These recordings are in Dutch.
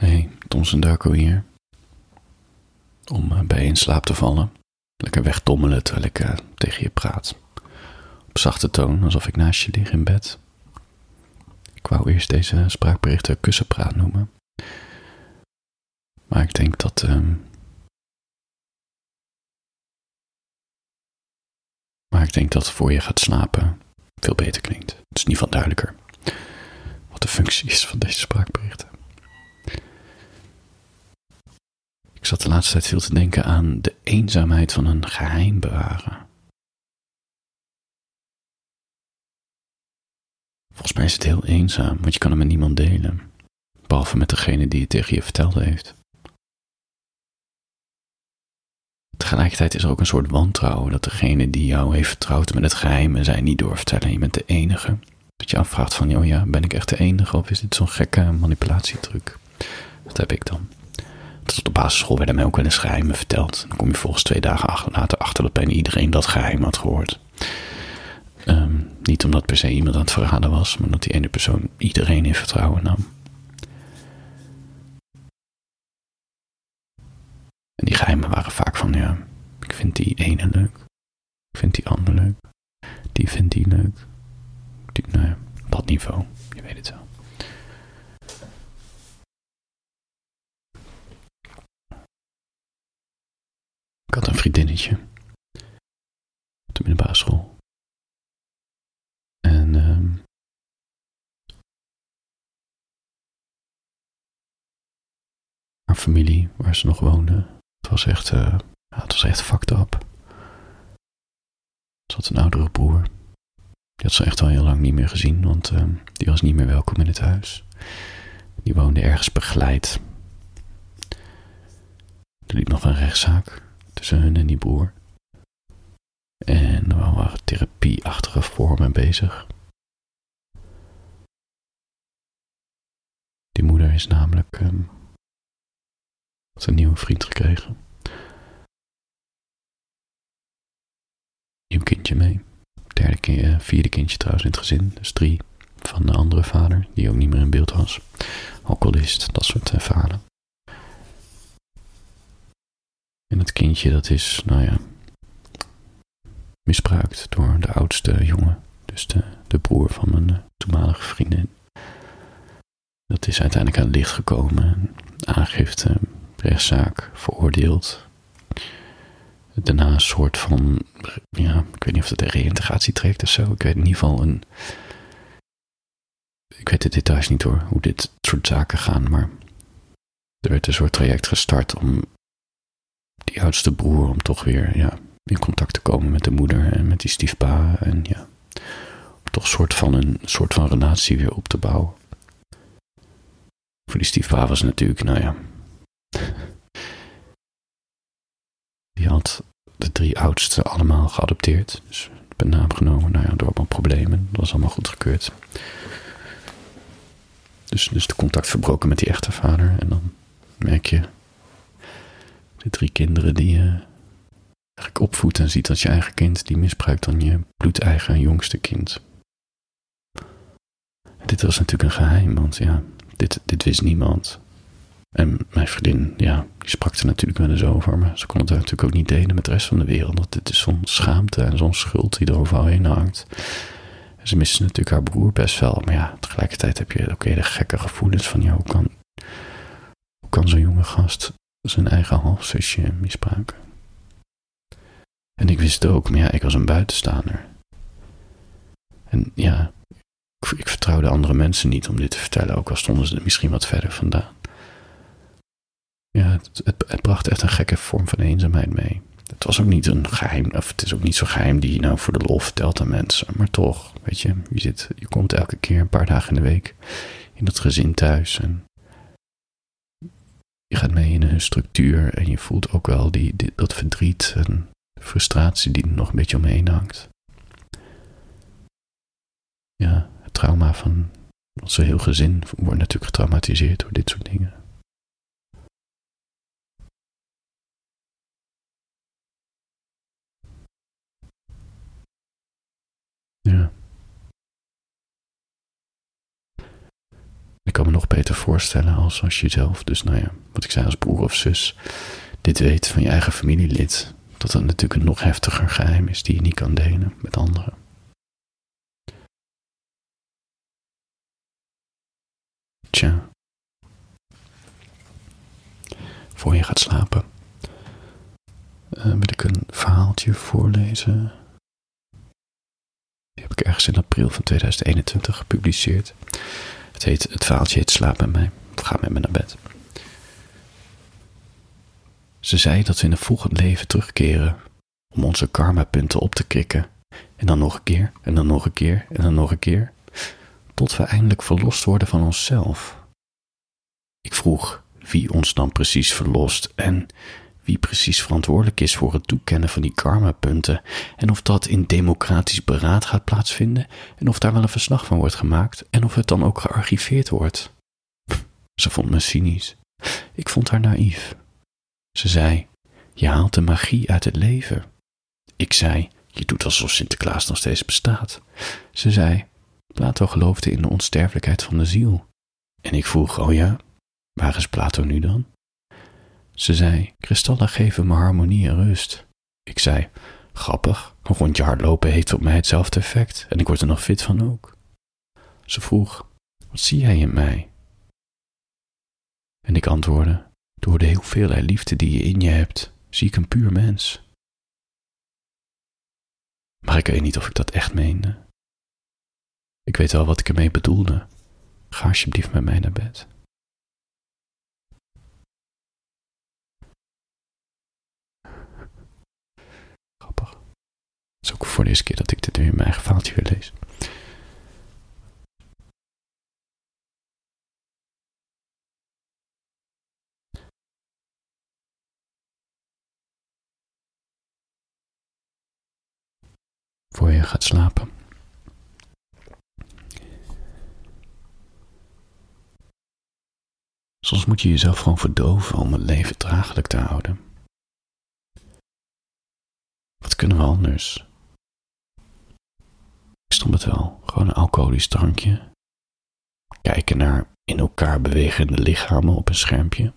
Hey, en Darko hier. Om uh, bij in slaap te vallen. Lekker wegdommelen terwijl ik uh, tegen je praat. Op zachte toon, alsof ik naast je lig in bed. Ik wou eerst deze spraakberichten kussenpraat noemen. Maar ik denk dat. Uh, maar ik denk dat voor je gaat slapen veel beter klinkt. Het is niet van duidelijker wat de functie is van deze spraakberichten. Ik zat de laatste tijd veel te denken aan de eenzaamheid van een geheim bewaren. Volgens mij is het heel eenzaam, want je kan het met niemand delen. Behalve met degene die het tegen je verteld heeft. Tegelijkertijd is er ook een soort wantrouwen dat degene die jou heeft vertrouwd met het geheim en zij niet doorvertellen. Je bent de enige. Dat je afvraagt van, oh ja, ben ik echt de enige of is dit zo'n gekke manipulatietruc? Dat heb ik dan. Dat op de basisschool werden mij ook wel eens geheimen verteld. Dan kom je volgens twee dagen later achter dat bijna iedereen dat geheim had gehoord. Um, niet omdat per se iemand aan het verraden was, maar dat die ene persoon iedereen in vertrouwen nam. En die geheimen waren vaak van, ja, ik vind die ene leuk. Ik vind die ander leuk. Die vindt die leuk. Die, nou ja, dat niveau, je weet het wel. Ik had een vriendinnetje. Op de middelbare school. En um, haar familie, waar ze nog woonde, het was echt, ja, het was echt fucked up. Ze had een oudere broer. Die had ze echt al heel lang niet meer gezien, want uh, die was niet meer welkom in het huis. Die woonde ergens begeleid. Er liep nog een rechtszaak tussen hun en die broer. En er waren therapieachtige vormen bezig. Die moeder is namelijk had een nieuwe vriend gekregen. Nieuw kindje mee. Derde keer, vierde kindje trouwens in het gezin. Dus drie van de andere vader, die ook niet meer in beeld was. Alcoholist, dat soort uh, vader. En het kindje dat is, nou ja, misbruikt door de oudste jongen. Dus de, de broer van mijn uh, toenmalige vriendin. Dat is uiteindelijk aan het licht gekomen. Aangifte, rechtszaak, veroordeeld. Daarna een soort van, ja, ik weet niet of het een reïntegratie trekt of zo. Ik weet in ieder geval een, ik weet de details niet hoor, hoe dit soort zaken gaan, maar er werd een soort traject gestart om oudste broer, om toch weer, ja, in contact te komen met de moeder en met die stiefpa en ja, om toch soort van een soort van relatie weer op te bouwen. Voor die stiefpa was natuurlijk, nou ja, die had de drie oudsten allemaal geadopteerd. Dus bij naam genomen, nou ja, door allemaal problemen. Dat was allemaal goedgekeurd. Dus, dus de contact verbroken met die echte vader. En dan merk je de drie kinderen die je eigenlijk opvoedt en ziet als je eigen kind, die misbruikt dan je bloedeigen jongste kind. dit was natuurlijk een geheim, want ja, dit, dit wist niemand. En mijn vriendin, ja, die sprak er natuurlijk wel eens over, maar ze kon het natuurlijk ook niet delen met de rest van de wereld. Want het is zo'n schaamte en zo'n schuld die er overal heen hangt. Ze miste natuurlijk haar broer best wel, maar ja, tegelijkertijd heb je ook hele gekke gevoelens van, ja, hoe kan, hoe kan zo'n jonge gast zijn eigen halfzusje misbruiken? En ik wist het ook, maar ja, ik was een buitenstaander. En ja, ik, ik vertrouwde andere mensen niet om dit te vertellen, ook al stonden ze er misschien wat verder vandaan. Ja, het, het, bracht echt een gekke vorm van eenzaamheid mee. Het was ook niet een geheim, of het is ook niet zo geheim die je nou voor de lol vertelt aan mensen. Maar toch, weet je, je, zit, je komt elke keer een paar dagen in de week in dat gezin thuis. En je gaat mee in een structuur en je voelt ook wel die, die dat verdriet en frustratie die er nog een beetje omheen hangt. Ja, het trauma van onze heel gezin wordt natuurlijk getraumatiseerd door dit soort dingen. Ja. Ik kan me nog beter voorstellen als als je zelf, dus nou ja, wat ik zei als broer of zus, dit weet van je eigen familielid. Dat het natuurlijk een nog heftiger geheim is die je niet kan delen met anderen. Tja. Voor je gaat slapen. Uh, wil ik een verhaaltje voorlezen. Die heb ik ergens in april van 2021 gepubliceerd. Het, heet, het verhaaltje heet Slaap met mij. Ga met me naar bed. Ze zei dat we in een volgend leven terugkeren om onze karma-punten op te krikken. En dan nog een keer, en dan nog een keer, en dan nog een keer. Tot we eindelijk verlost worden van onszelf. Ik vroeg wie ons dan precies verlost en wie precies verantwoordelijk is voor het toekennen van die karma-punten en of dat in democratisch beraad gaat plaatsvinden en of daar wel een verslag van wordt gemaakt en of het dan ook gearchiveerd wordt. Ze vond me cynisch. Ik vond haar naïef. Ze zei: Je haalt de magie uit het leven. Ik zei: Je doet alsof Sinterklaas nog steeds bestaat. Ze zei: Plato geloofde in de onsterfelijkheid van de ziel. En ik vroeg: Oh ja, waar is Plato nu dan? Ze zei: Kristallen geven me harmonie en rust. Ik zei: Grappig, een rondje hardlopen heeft op mij hetzelfde effect en ik word er nog fit van ook. Ze vroeg: Wat zie jij in mij? En ik antwoordde: Door de hoeveelheid liefde die je in je hebt, zie ik een puur mens. Maar ik weet niet of ik dat echt meende. Ik weet wel wat ik ermee bedoelde. Ga alsjeblieft met mij naar bed. Grappig. Het is ook voor de eerste keer dat ik dit weer in mijn eigen verhaaltje weer lees. Voor je gaat slapen. Soms moet je jezelf gewoon verdoven om het leven draaglijk te houden. Wat kunnen we anders? Stond het wel, gewoon een alcoholisch drankje. Kijken naar in elkaar bewegende lichamen op een schermpje.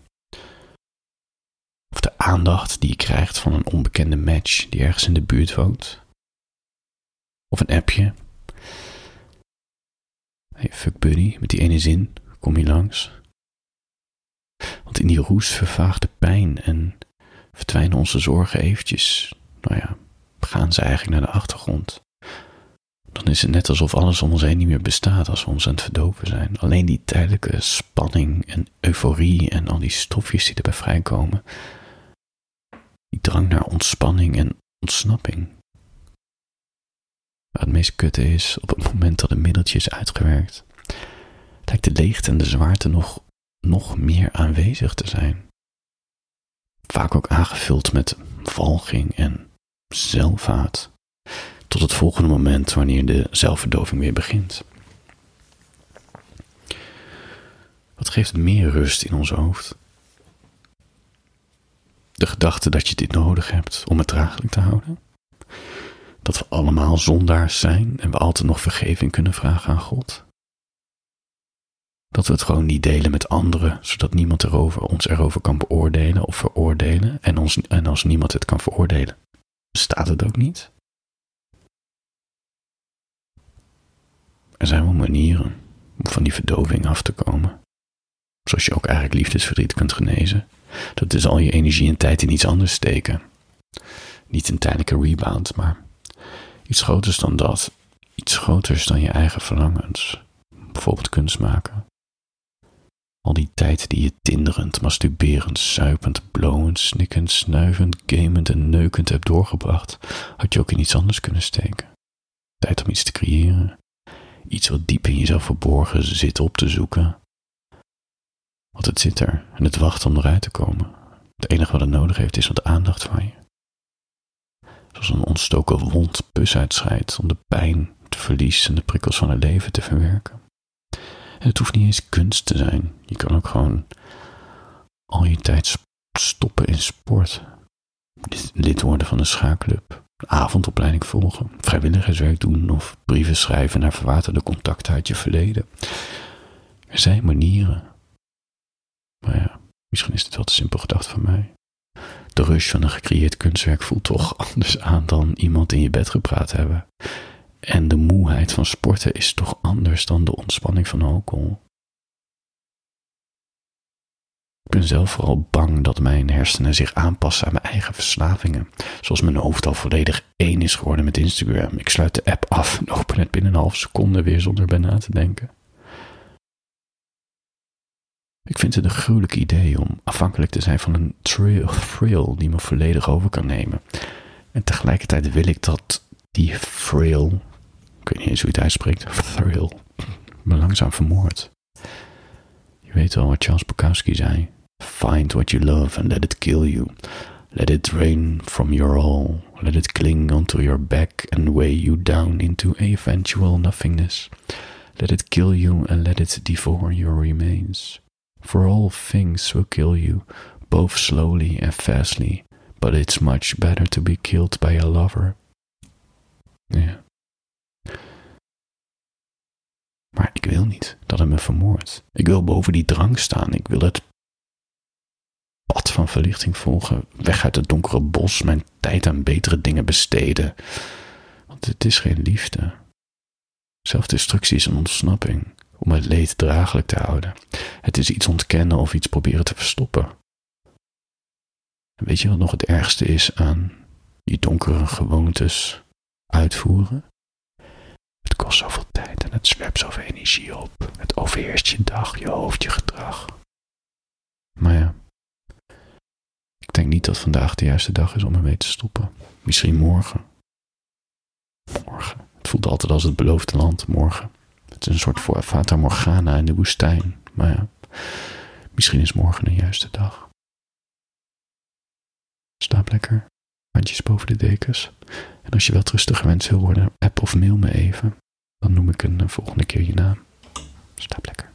Of de aandacht die je krijgt van een onbekende match die ergens in de buurt woont. Of een appje. Hey, fuck buddy, met die ene zin, kom je langs? Want in die roes vervaagt de pijn en verdwijnen onze zorgen eventjes. Nou ja, gaan ze eigenlijk naar de achtergrond. Dan is het net alsof alles om ons heen niet meer bestaat als we ons aan het verdoven zijn. Alleen die tijdelijke spanning en euforie en al die stofjes die erbij vrijkomen. Die drang naar ontspanning en ontsnapping. Waar het meest kutte is, op het moment dat een middeltje is uitgewerkt, lijkt de leegte en de zwaarte nog nog meer aanwezig te zijn. Vaak ook aangevuld met walging en zelfhaat. Tot het volgende moment wanneer de zelfverdoving weer begint. Wat geeft meer rust in ons hoofd? De gedachte dat je dit nodig hebt om het draaglijk te houden? Dat we allemaal zondaars zijn en we altijd nog vergeving kunnen vragen aan God? Dat we het gewoon niet delen met anderen, zodat niemand erover, ons erover kan beoordelen of veroordelen. En, ons, en als niemand het kan veroordelen, bestaat het ook niet. Er zijn wel manieren om van die verdoving af te komen. Zoals je ook eigenlijk liefdesverdriet kunt genezen. Dat is al je energie en tijd in iets anders steken. Niet een tijdelijke rebound, maar iets groters dan dat. Iets groters dan je eigen verlangens. Bijvoorbeeld kunst maken. Al die tijd die je tinderend, masturberend, suipend, blowend, snikkend, snuivend, gamend en neukend hebt doorgebracht, had je ook in iets anders kunnen steken. Tijd om iets te creëren. Iets wat diep in jezelf verborgen zit op te zoeken. Want het zit er en het wacht om eruit te komen. Het enige wat het nodig heeft is wat aandacht van je. Zoals een ontstoken wond pus uitscheidt om de pijn, het verlies en de prikkels van het leven te verwerken. En het hoeft niet eens kunst te zijn. Je kan ook gewoon al je tijd stoppen in sport. Lid worden van een schaakclub. Avondopleiding volgen. Vrijwilligerswerk doen of brieven schrijven naar verwaterde contacten uit je verleden. Er zijn manieren. Maar ja, misschien is dit wel te simpel gedacht van mij. De rush van een gecreëerd kunstwerk voelt toch anders aan dan iemand in je bed gepraat hebben. En de moeheid van sporten is toch anders dan de ontspanning van alcohol. Ik ben zelf vooral bang dat mijn hersenen zich aanpassen aan mijn eigen verslavingen. Zoals mijn hoofd al volledig één is geworden met Instagram. Ik sluit de app af en open het binnen een half seconde weer zonder bij na te denken. Ik vind het een gruwelijk idee om afhankelijk te zijn van een thrill, die me volledig over kan nemen. En tegelijkertijd wil ik dat die thrill, ik weet niet eens hoe je het uitspreekt, thrill, me langzaam vermoordt. Je weet wel wat Charles Bukowski zei. Find what you love and let it kill you. Let it drain from your all. Let it cling onto your back and weigh you down into eventual nothingness. Let it kill you and let it devour your remains. For all things will kill you, both slowly and fastly, but it's much better to be killed by a lover. Ja. Maar ik wil niet dat hij me vermoordt. Ik wil boven die drang staan. Ik wil het pad van verlichting volgen. Weg uit het donkere bos. Mijn tijd aan betere dingen besteden. Want het is geen liefde. Zelfdestructie is een ontsnapping om het leed draaglijk te houden. Het is iets ontkennen of iets proberen te verstoppen. En weet je wat nog het ergste is aan die donkere gewoontes uitvoeren? Zoveel tijd en het zwerpt zoveel energie op. Het overheerst je dag, je hoofd, je gedrag. Maar ja, ik denk niet dat vandaag de juiste dag is om ermee te stoppen. Misschien morgen. Morgen. Het voelt altijd als het beloofde land, morgen. Het is een soort Fata Morgana in de woestijn. Maar ja, misschien is morgen een juiste dag. Slaap lekker. Handjes boven de dekens. En als je wel rustig gewend wil worden, app of mail me even. Dan noem ik een eh, volgende keer je naam. Slaap lekker.